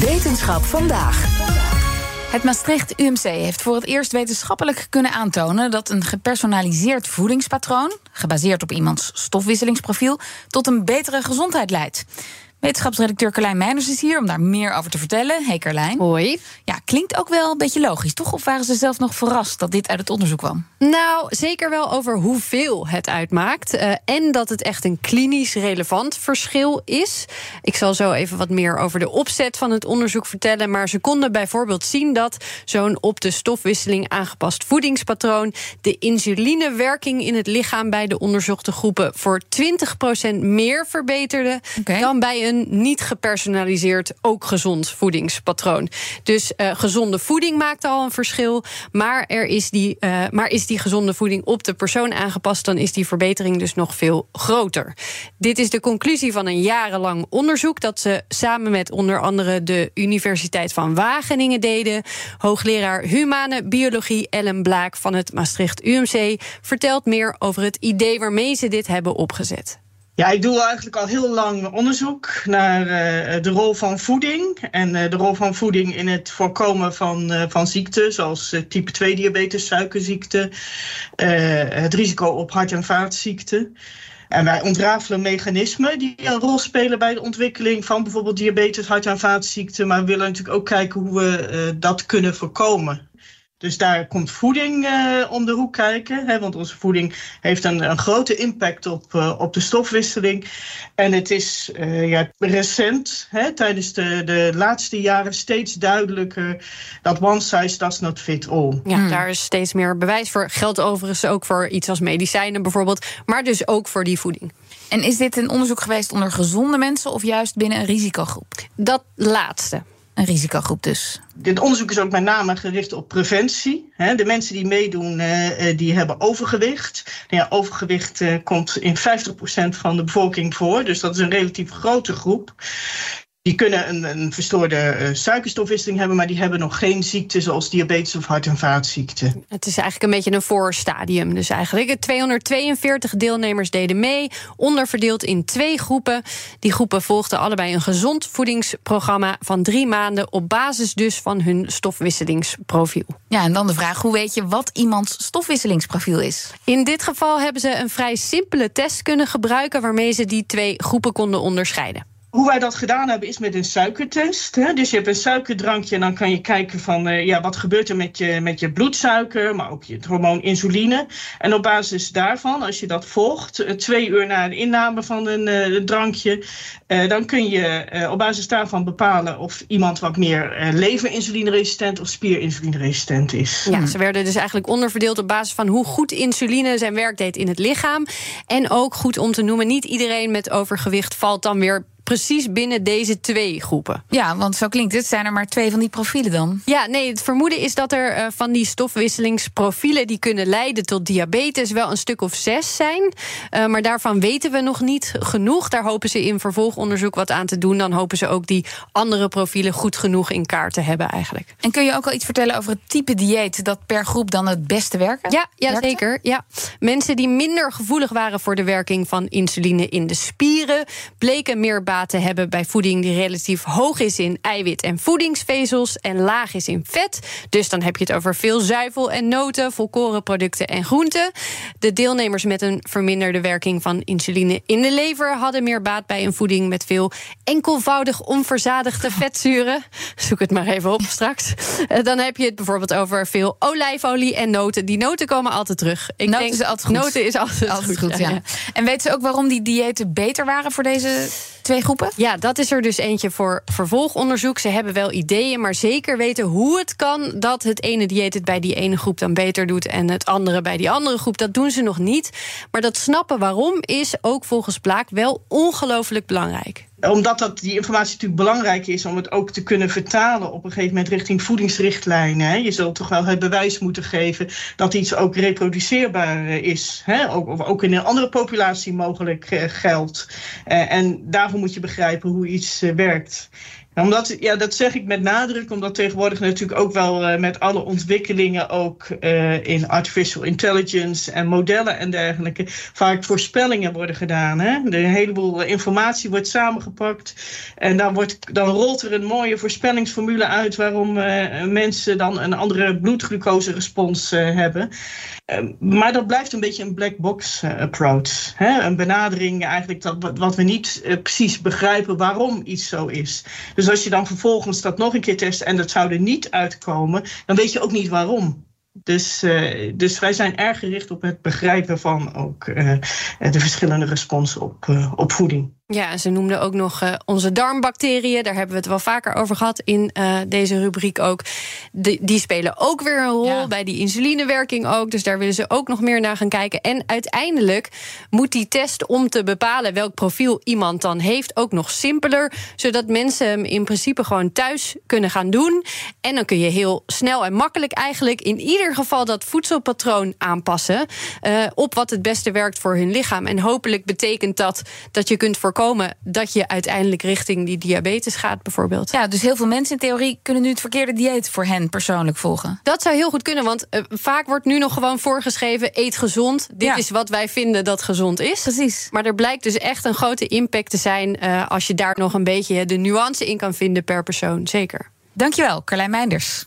Wetenschap vandaag. Het Maastricht UMC heeft voor het eerst wetenschappelijk kunnen aantonen dat een gepersonaliseerd voedingspatroon, gebaseerd op iemands stofwisselingsprofiel, tot een betere gezondheid leidt. Wetenschapsredacteur Carlijn Meijners is hier om daar meer over te vertellen. Hey Carlijn. Hoi. Ja, klinkt ook wel een beetje logisch, toch? Of waren ze zelf nog verrast dat dit uit het onderzoek kwam? Nou, zeker wel over hoeveel het uitmaakt. Uh, en dat het echt een klinisch relevant verschil is. Ik zal zo even wat meer over de opzet van het onderzoek vertellen. Maar ze konden bijvoorbeeld zien dat zo'n op de stofwisseling aangepast voedingspatroon. de insulinewerking in het lichaam bij de onderzochte groepen voor 20% meer verbeterde. Dan bij een niet gepersonaliseerd, ook gezond voedingspatroon. Dus eh, gezonde voeding maakt al een verschil. Maar, er is die, eh, maar is die gezonde voeding op de persoon aangepast, dan is die verbetering dus nog veel groter. Dit is de conclusie van een jarenlang onderzoek dat ze samen met onder andere de Universiteit van Wageningen deden. Hoogleraar Humane Biologie Ellen Blaak van het Maastricht UMC vertelt meer over het idee waarmee ze dit hebben opgezet. Ja, ik doe eigenlijk al heel lang onderzoek naar uh, de rol van voeding. En uh, de rol van voeding in het voorkomen van, uh, van ziekten, zoals type 2 diabetes, suikerziekte, het risico op hart- en vaatziekten. En wij ontrafelen mechanismen die een rol spelen bij de ontwikkeling van bijvoorbeeld diabetes, hart- en vaatziekten. Maar we willen natuurlijk ook kijken hoe we dat kunnen voorkomen. Dus daar komt voeding uh, om de hoek kijken. Hè, want onze voeding heeft een, een grote impact op, uh, op de stofwisseling. En het is uh, ja, recent, hè, tijdens de, de laatste jaren, steeds duidelijker dat one size does not fit all. Ja, hmm. daar is steeds meer bewijs voor. Geldt overigens ook voor iets als medicijnen bijvoorbeeld, maar dus ook voor die voeding. En is dit een onderzoek geweest onder gezonde mensen of juist binnen een risicogroep? Dat laatste. Een risicogroep dus. Dit onderzoek is ook met name gericht op preventie. De mensen die meedoen, die hebben overgewicht. Nou ja, overgewicht komt in 50% van de bevolking voor. Dus dat is een relatief grote groep. Die kunnen een, een verstoorde uh, suikerstofwisseling hebben, maar die hebben nog geen ziekte zoals diabetes of hart- en vaatziekten. Het is eigenlijk een beetje een voorstadium. Dus eigenlijk 242 deelnemers deden mee, onderverdeeld in twee groepen. Die groepen volgden allebei een gezond voedingsprogramma van drie maanden op basis dus van hun stofwisselingsprofiel. Ja, en dan de vraag: hoe weet je wat iemands stofwisselingsprofiel is? In dit geval hebben ze een vrij simpele test kunnen gebruiken waarmee ze die twee groepen konden onderscheiden. Hoe wij dat gedaan hebben is met een suikertest. Hè? Dus je hebt een suikerdrankje en dan kan je kijken van uh, ja, wat gebeurt er met je, met je bloedsuiker, maar ook je, het hormoon insuline. En op basis daarvan, als je dat volgt, uh, twee uur na de inname van een uh, drankje, dan kun je op basis daarvan bepalen of iemand wat meer leverinsulineresistent of spierinsulineresistent is. Ja, ze werden dus eigenlijk onderverdeeld op basis van hoe goed insuline zijn werk deed in het lichaam. En ook goed om te noemen, niet iedereen met overgewicht valt dan weer precies binnen deze twee groepen. Ja, want zo klinkt het. Zijn er maar twee van die profielen dan? Ja, nee, het vermoeden is dat er uh, van die stofwisselingsprofielen die kunnen leiden tot diabetes wel een stuk of zes zijn. Uh, maar daarvan weten we nog niet genoeg. Daar hopen ze in vervolgonderzoek wat aan te doen. Dan hopen ze ook die andere profielen goed genoeg in kaart te hebben eigenlijk. En kun je ook al iets vertellen over het type dieet dat per groep dan het beste werkt? Ja, ja zeker. Ja. Mensen die minder gevoelig waren voor de werking van insuline in de spieren bleken meer baat te hebben bij voeding die relatief hoog is in eiwit en voedingsvezels en laag is in vet. Dus dan heb je het over veel zuivel en noten, volkorenproducten en groenten. De deelnemers met een verminderde werking van insuline in de lever hadden meer baat bij een voeding met veel enkelvoudig onverzadigde vetzuren. Zoek het maar even op straks. Dan heb je het bijvoorbeeld over veel olijfolie en noten. Die noten komen altijd terug. Ik noten denk, is altijd goed. Noten is altijd, altijd goed. goed ja. Ja. En weten ze ook waarom die diëten beter waren voor deze twee groepen? Ja, dat is er dus eentje voor vervolgonderzoek. Ze hebben wel ideeën, maar zeker weten hoe het kan dat het ene dieet het bij die ene groep dan beter doet en het andere bij die andere groep. Dat doen ze nog niet. Maar dat snappen waarom is ook volgens Blaak wel ongelooflijk belangrijk. Omdat dat, die informatie natuurlijk belangrijk is om het ook te kunnen vertalen op een gegeven moment richting voedingsrichtlijnen. Hè. Je zult toch wel het bewijs moeten geven dat iets ook reproduceerbaar is. Hè. Ook, of ook in een andere populatie mogelijk geldt. en daarvoor moet je begrijpen hoe iets werkt omdat, ja, dat zeg ik met nadruk, omdat tegenwoordig natuurlijk ook wel uh, met alle ontwikkelingen ook uh, in artificial intelligence en modellen en dergelijke vaak voorspellingen worden gedaan. Hè? De een heleboel informatie wordt samengepakt en dan, wordt, dan rolt er een mooie voorspellingsformule uit waarom mensen dan een andere bloedglucose-respons hebben. Maar dat blijft een beetje een black box approach. Hè? Een benadering eigenlijk dat, wat we niet precies begrijpen waarom iets zo is. Dus dus als je dan vervolgens dat nog een keer test en dat zou er niet uitkomen, dan weet je ook niet waarom. Dus, uh, dus wij zijn erg gericht op het begrijpen van ook uh, de verschillende responsen op, uh, op voeding. Ja, en ze noemden ook nog uh, onze darmbacteriën. Daar hebben we het wel vaker over gehad in uh, deze rubriek ook. De, die spelen ook weer een rol ja. bij die insulinewerking ook. Dus daar willen ze ook nog meer naar gaan kijken. En uiteindelijk moet die test om te bepalen welk profiel iemand dan heeft ook nog simpeler. Zodat mensen hem in principe gewoon thuis kunnen gaan doen. En dan kun je heel snel en makkelijk eigenlijk in ieder geval dat voedselpatroon aanpassen. Uh, op wat het beste werkt voor hun lichaam. En hopelijk betekent dat dat je kunt voorkomen voorkomen dat je uiteindelijk richting die diabetes gaat, bijvoorbeeld. Ja, dus heel veel mensen in theorie kunnen nu het verkeerde dieet voor hen persoonlijk volgen. Dat zou heel goed kunnen, want uh, vaak wordt nu nog gewoon voorgeschreven: eet gezond. Dit ja. is wat wij vinden dat gezond is. Precies. Maar er blijkt dus echt een grote impact te zijn uh, als je daar nog een beetje de nuance in kan vinden per persoon. Zeker. Dankjewel, Carlijn Meinders.